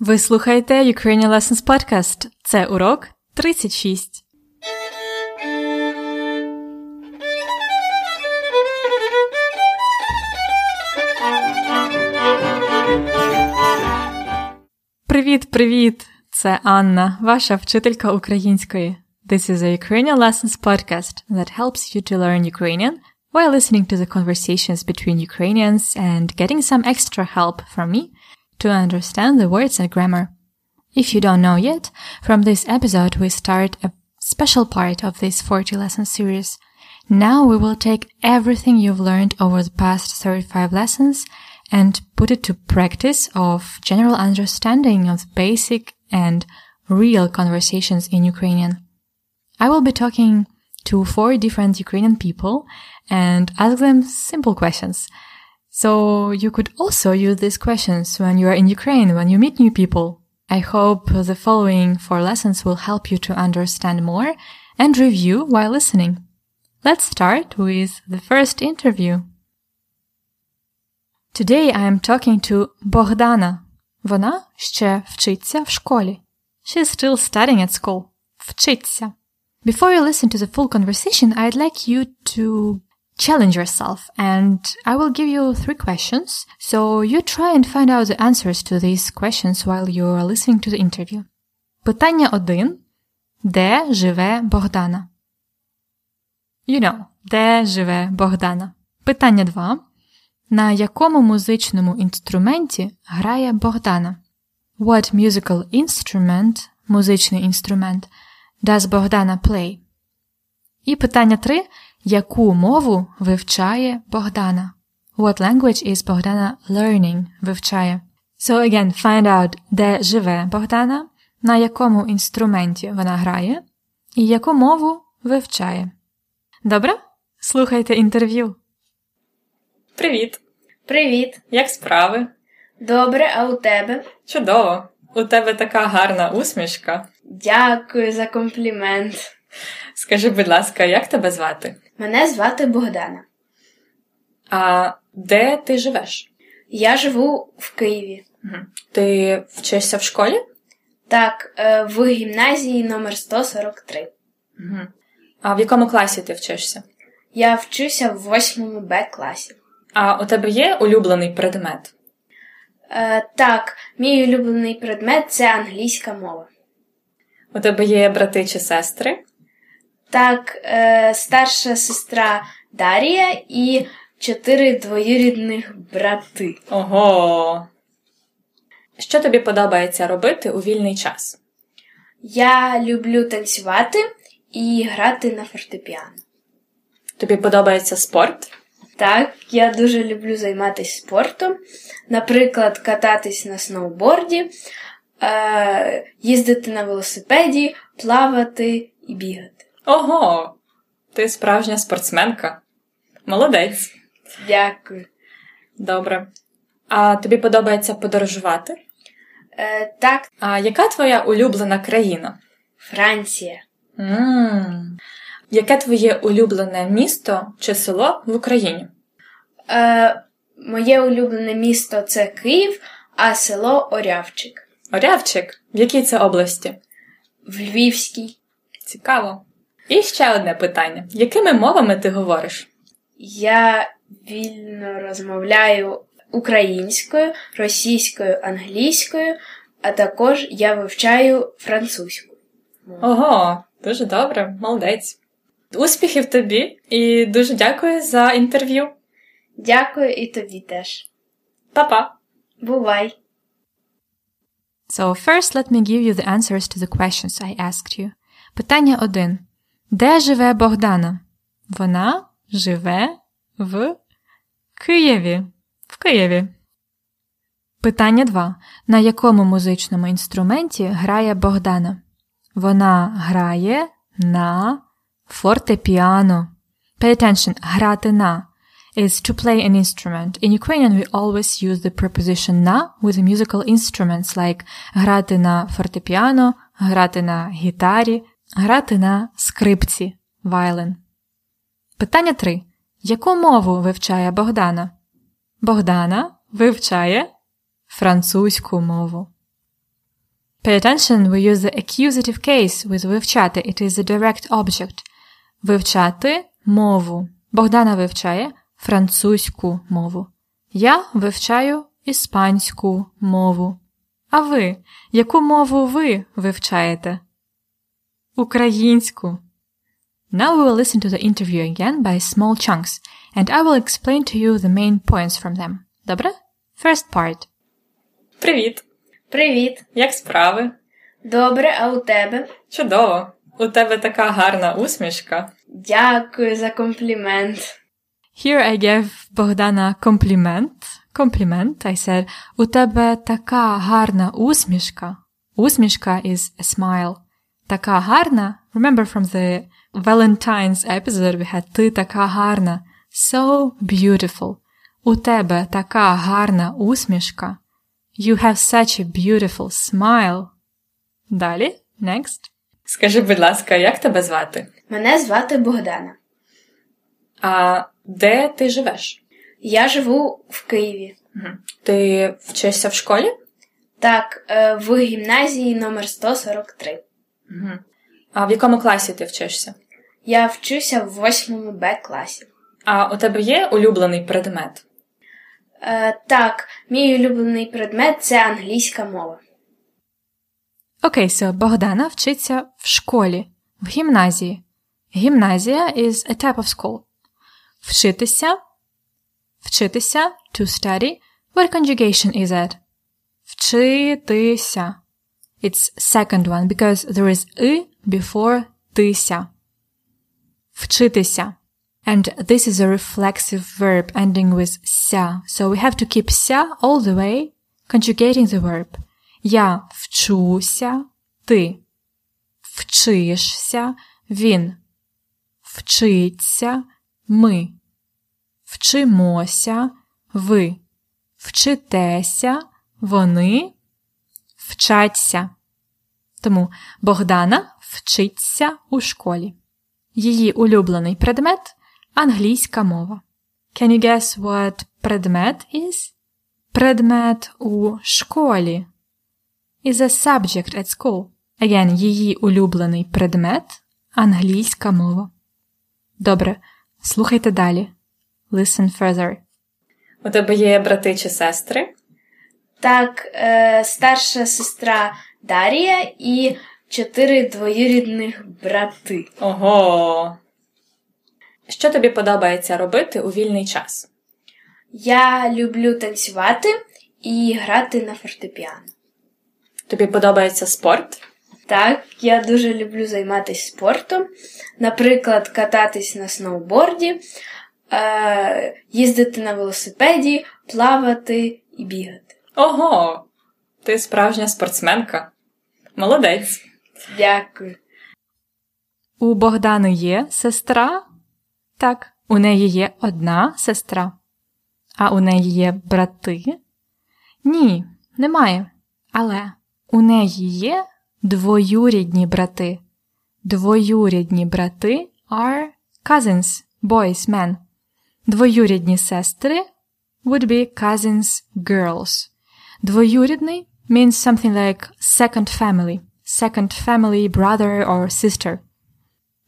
Ви слухаєте Ukrainian Lessons Podcast. Це урок 36. Привіт, привіт! Це Анна, ваша вчителька української. This is a Ukrainian Lessons podcast that helps you to learn Ukrainian while listening to the conversations between Ukrainians and getting some extra help from me to understand the words and grammar. If you don't know yet, from this episode we start a special part of this 40 lesson series. Now we will take everything you've learned over the past 35 lessons and put it to practice of general understanding of basic and real conversations in Ukrainian. I will be talking to four different Ukrainian people and ask them simple questions. So you could also use these questions when you are in Ukraine, when you meet new people. I hope the following four lessons will help you to understand more and review while listening. Let's start with the first interview. Today I am talking to Богдана. Вона ще вчиться в школі. She's still studying at school. Вчиться. Before you listen to the full conversation, I'd like you to challenge yourself and I will give you three questions. So you try and find out the answers to these questions while you are listening to the interview. Питання 1. Де живе Богдана? You know, де живе Богдана? Питання 2. На якому музичному інструменті грає Богдана? What musical instrument, музичний інструмент, does Богдана play? І питання 3. Яку мову вивчає Богдана? What language is Богдана learning? Вивчає. So again, find out, де живе Богдана, на якому інструменті вона грає, і яку мову вивчає. Добре? Слухайте інтерв'ю. Привіт! Привіт! Як справи? Добре, а у тебе? Чудово! У тебе така гарна усмішка. Дякую за комплімент. Скажи, будь ласка, як тебе звати? Мене звати Богдана. А де ти живеш? Я живу в Києві. Ти вчишся в школі? Так, е, в гімназії номер 143. А в якому класі ти вчишся? Я вчуся в 8 Б класі. А у тебе є улюблений предмет? Е, так, мій улюблений предмет це англійська мова. У тебе є брати чи сестри? Так, е, старша сестра Дарія і чотири двоюрідних брати. Ого. Що тобі подобається робити у вільний час? Я люблю танцювати і грати на фортепіано. Тобі подобається спорт? Так, я дуже люблю займатися спортом, наприклад, кататись на сноуборді, е- їздити на велосипеді, плавати і бігати. Ого. Ти справжня спортсменка. Молодець. Дякую. Добре. А тобі подобається подорожувати? Е- так, А яка твоя улюблена країна? Франція. м Яке твоє улюблене місто чи село в Україні? Е- моє улюблене місто це Київ, а село Орявчик. Орявчик. В якій це області? В Львівській. Цікаво. І ще одне питання: якими мовами ти говориш? Я вільно розмовляю українською, російською, англійською, а також я вивчаю французьку. Ого, дуже добре, молодець. Успіхів тобі і дуже дякую за інтерв'ю. Дякую і тобі теж. Па-па! Бувай! So first let me give you the answers to the questions I asked you. Питання 1. Де живе Богдана? Вона живе в Києві. В Києві. Питання 2. На якому музичному інструменті грає Богдана? Вона грає на фортепіано. Pay attention. Грати на is to play an instrument. In Ukrainian we always use the preposition на with musical instruments like грати на фортепіано, грати на гітарі, грати на скрипці violin. Питання 3. Яку мову вивчає Богдана? Богдана вивчає французьку мову. Pay attention, we use the accusative case with вивчати. It is a direct object. Вивчати мову. Богдана вивчає французьку мову. Я вивчаю іспанську мову. А ви, яку мову ви вивчаєте? Українську. Now we will listen to the interview again by small chunks, and I will explain to you the main points from them. Добре? First part. Привіт! Привіт! Як справи? Добре, а у тебе? Чудово! У тебе така гарна усмішка. Дякую за комплімент. Here I gave Богдана комплімент. Комплімент. I said, у тебе така гарна усмішка. Усмішка is a smile. Така гарна. Remember from the Valentine's episode we had ти така гарна. So beautiful. У тебе така гарна усмішка. You have such a beautiful smile. Далі. Next. Скажи, будь ласка, як тебе звати? Мене звати Богдана. А де ти живеш? Я живу в Києві. Ти вчишся в школі? Так, е, в гімназії номер 143. А в якому класі ти вчишся? Я вчуся в 8 Б класі. А у тебе є улюблений предмет? Е, так, мій улюблений предмет це англійська мова. Окей, so Богдана вчиться в школі, в гімназії. Гімназія is a type of school. Вчитися. Вчитися to study. What conjugation is that? Вчитися. It's second one because there is i before тися. Вчитися. And this is a reflexive verb ending with ся. So we have to keep ся all the way, conjugating the verb. Я вчуся, ти. Вчишся, він. Вчиться, ми. Вчимося, ви. Вчитеся, вони. Вчаться. Тому Богдана вчиться у школі. Її улюблений предмет англійська мова. Can you guess what предмет is? Предмет у школі is a subject at school. Again, її улюблений предмет англійська мова. Добре, слухайте далі. Listen further. У тебе є брати чи сестри? Так, е, старша сестра Дарія і чотири двоюрідних брати. Ого. Що тобі подобається робити у вільний час? Я люблю танцювати і грати на фортепіано. Тобі подобається спорт? Так, я дуже люблю займатися спортом, наприклад, кататись на сноуборді, е, їздити на велосипеді, плавати і бігати. Ого! Ти справжня спортсменка. Молодець. Дякую. У Богдани є сестра? Так, у неї є одна сестра. А у неї є брати? Ні, немає. Але у неї є двоюрідні брати. Двоюрідні брати are cousins, boys, men. Двоюрідні сестри would be cousins, girls. Двоюрідний means something like second family, second family brother or sister.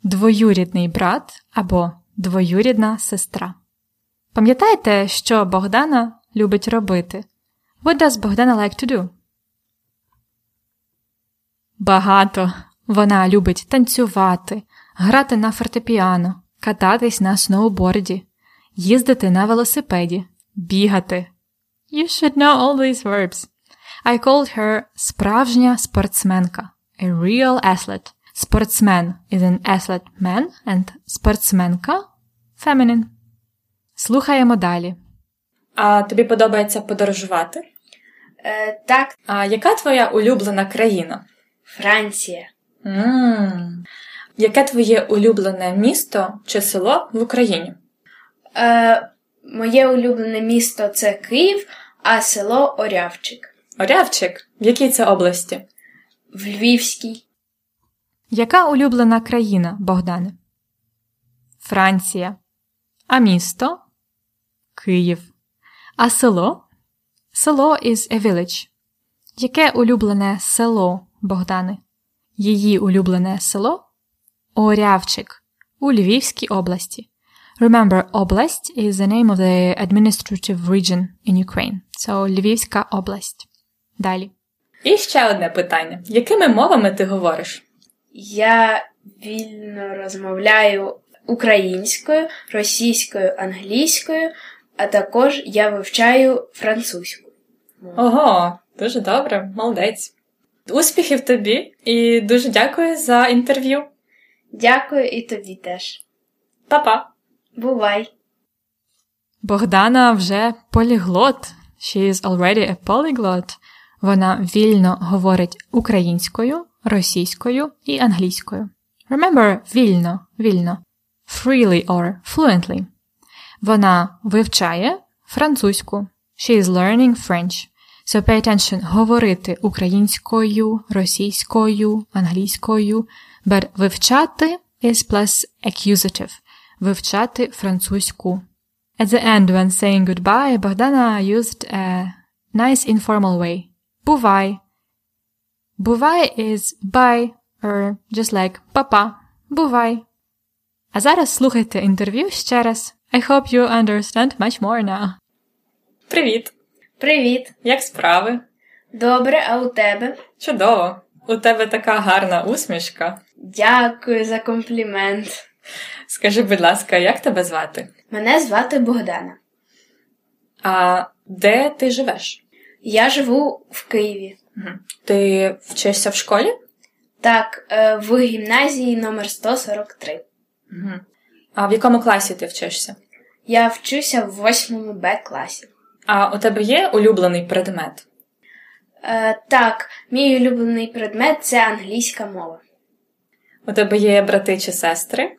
Двоюрідний брат або двоюрідна сестра. Пам'ятаєте, що Богдана любить робити? What does Богдана like to do? Багато. Вона любить танцювати, грати на фортепіано, кататись на сноуборді, їздити на велосипеді, бігати. You should know all these verbs. I called her справжня спортсменка, a real athlete. Спортсмен is an athlete man and спортсменка feminine. Слухаємо далі. А тобі подобається подорожувати? Е, так, А яка твоя улюблена країна? Франція. м Яке твоє улюблене місто чи село в Україні? Е, моє улюблене місто це Київ, а село Орявчик. Орявчик? В якій це області? В Львівській. Яка улюблена країна, Богдане? Франція. А місто? Київ. А село? Село is a village. Яке улюблене село Богдани. Її улюблене село Орявчик у Львівській області. Remember, Oblast is the name of the administrative region in Ukraine. So, Львівська область. Далі. І ще одне питання: якими мовами ти говориш? Я вільно розмовляю українською, російською, англійською, а також я вивчаю французьку. Ого, дуже добре, молодець. Успіхів тобі і дуже дякую за інтерв'ю. Дякую і тобі теж. Па-па! Бувай! Богдана вже поліглот. She is already a polyglot. Вона вільно говорить українською, російською і англійською. Remember вільно, вільно. Freely or fluently. Вона вивчає французьку. She is learning French. So pay attention говорити українською, російською, англійською. But вивчати is plus accusative. Вивчати французьку. At the end, when saying goodbye, Богдана used a nice informal way. Бувай. Бувай is bye, or just like папа. Бувай. А зараз слухайте інтерв'ю ще раз. I hope you understand much more now. Привіт! Привіт! Як справи? Добре, а у тебе? Чудово! У тебе така гарна усмішка. Дякую за комплімент. Скажи, будь ласка, як тебе звати? Мене звати Богдана. А де ти живеш? Я живу в Києві. Ти вчишся в школі? Так, е, в гімназії номер 143. А в якому класі ти вчишся? Я вчуся в 8 Б класі. А у тебе є улюблений предмет? Е, так, мій улюблений предмет це англійська мова. У тебе є брати чи сестри?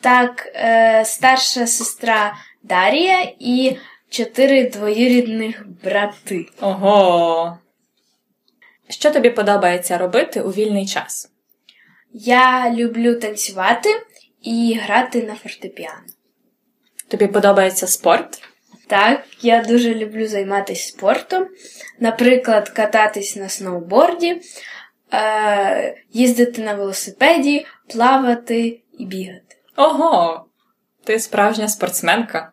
Так, е, старша сестра Дарія і чотири двоюрідних брати. Ого. Що тобі подобається робити у вільний час? Я люблю танцювати і грати на фортепіано. Тобі подобається спорт? Так, я дуже люблю займатися спортом, наприклад, кататись на сноуборді, е, їздити на велосипеді, плавати і бігати. Ого, ти справжня спортсменка.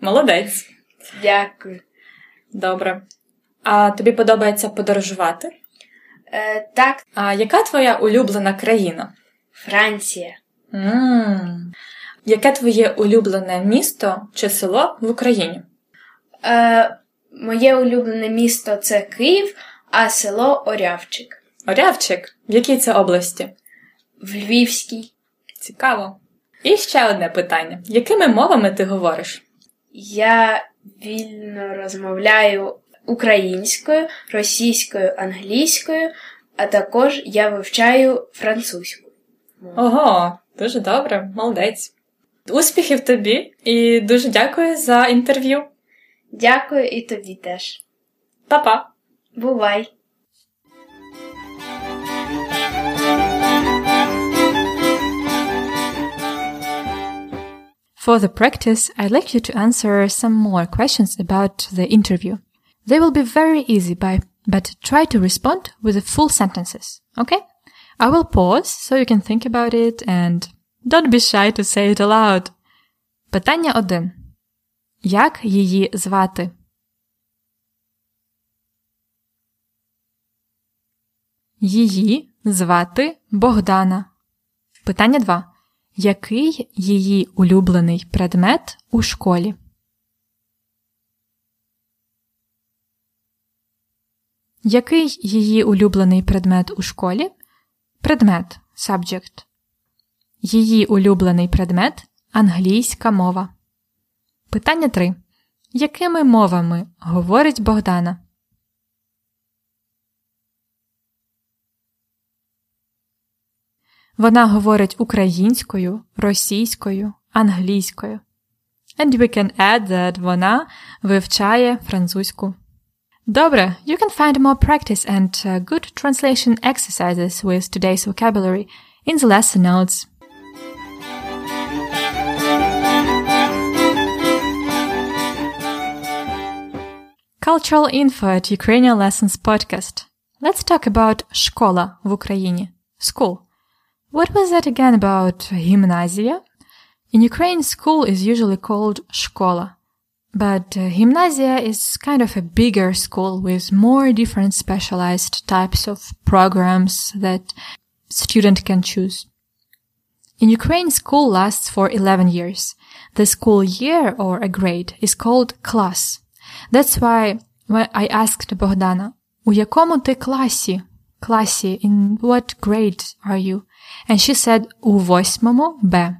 Молодець. Дякую. Добре. А тобі подобається подорожувати? Е, так, А яка твоя улюблена країна? Франція. м Яке твоє улюблене місто чи село в Україні? Е, моє улюблене місто це Київ, а село Орявчик. Орявчик. В якій це області? В Львівській. Цікаво. І ще одне питання: якими мовами ти говориш? Я вільно розмовляю українською, російською, англійською, а також я вивчаю французьку. Ого, дуже добре, молодець. Успіхів тобі і дуже дякую за інтерв'ю. Дякую і тобі теж. Па-па! Бувай! For the practice, I'd like you to answer some more questions about the interview. They will be very easy, by, but try to respond with the full sentences, okay? I will pause so you can think about it and don't be shy to say it aloud. Питання 1. Як її звати? Її звати Богдана. Питання 2. Який її улюблений предмет у школі? Який її улюблений предмет у школі? Предмет subject. Її улюблений предмет англійська мова. Питання 3. Якими мовами говорить Богдана? Вона говорить українською, російською, англійською. And we can add that вона вивчає французьку. Добре, you can find more practice and uh, good translation exercises with today's vocabulary in the lesson notes. Cultural info at Ukrainian Lessons podcast. Let's talk about школа в Україні. School. What was that again about gymnasia? In Ukraine, school is usually called школа. But uh, gymnasia is kind of a bigger school with more different specialized types of programs that student can choose. In Ukraine, school lasts for 11 years. The school year or a grade is called class. That's why when I asked Богдана, у якому ти класі? Класі, in what grade are you? And she said, у восьмому Б.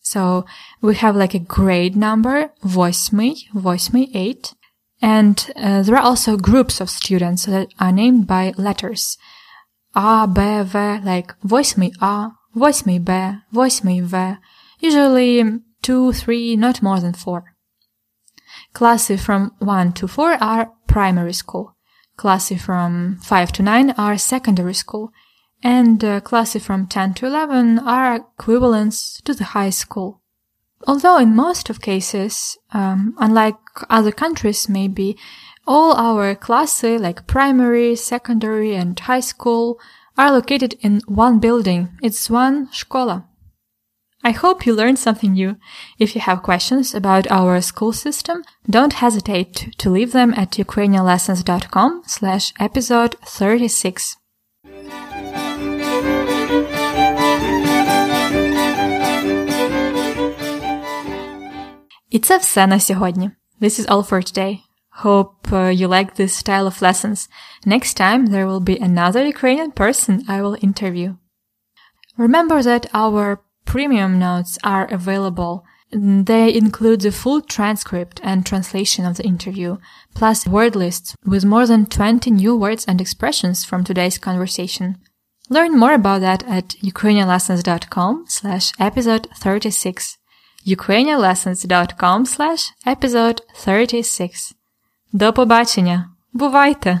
So we have like a grade number, восьмий, восьмий, eight. And uh, there are also groups of students that are named by letters. A, B, V, like восьмий A, восьмий B, восьмий V. Usually two, three, not more than four. Classes from 1 to 4 are primary school. Classes from 5 to 9 are secondary school. And uh, classes from 10 to 11 are equivalents to the high school. Although in most of cases, um, unlike other countries maybe, all our classes like primary, secondary and high school are located in one building. It's one школа. I hope you learned something new. If you have questions about our school system, don't hesitate to leave them at ukrainianlessons.com slash episode 36. І це все на сьогодні. This is all for today. Hope uh, you like this style of lessons. Next time there will be another Ukrainian person I will interview. Remember that our premium notes are available. They include the full transcript and translation of the interview, plus word lists with more than 20 new words and expressions from today's conversation. Learn more about that at ukrainianlessons.com slash episode 36 ukrainianlessons.com slash episode 36 До побачення! Бувайте!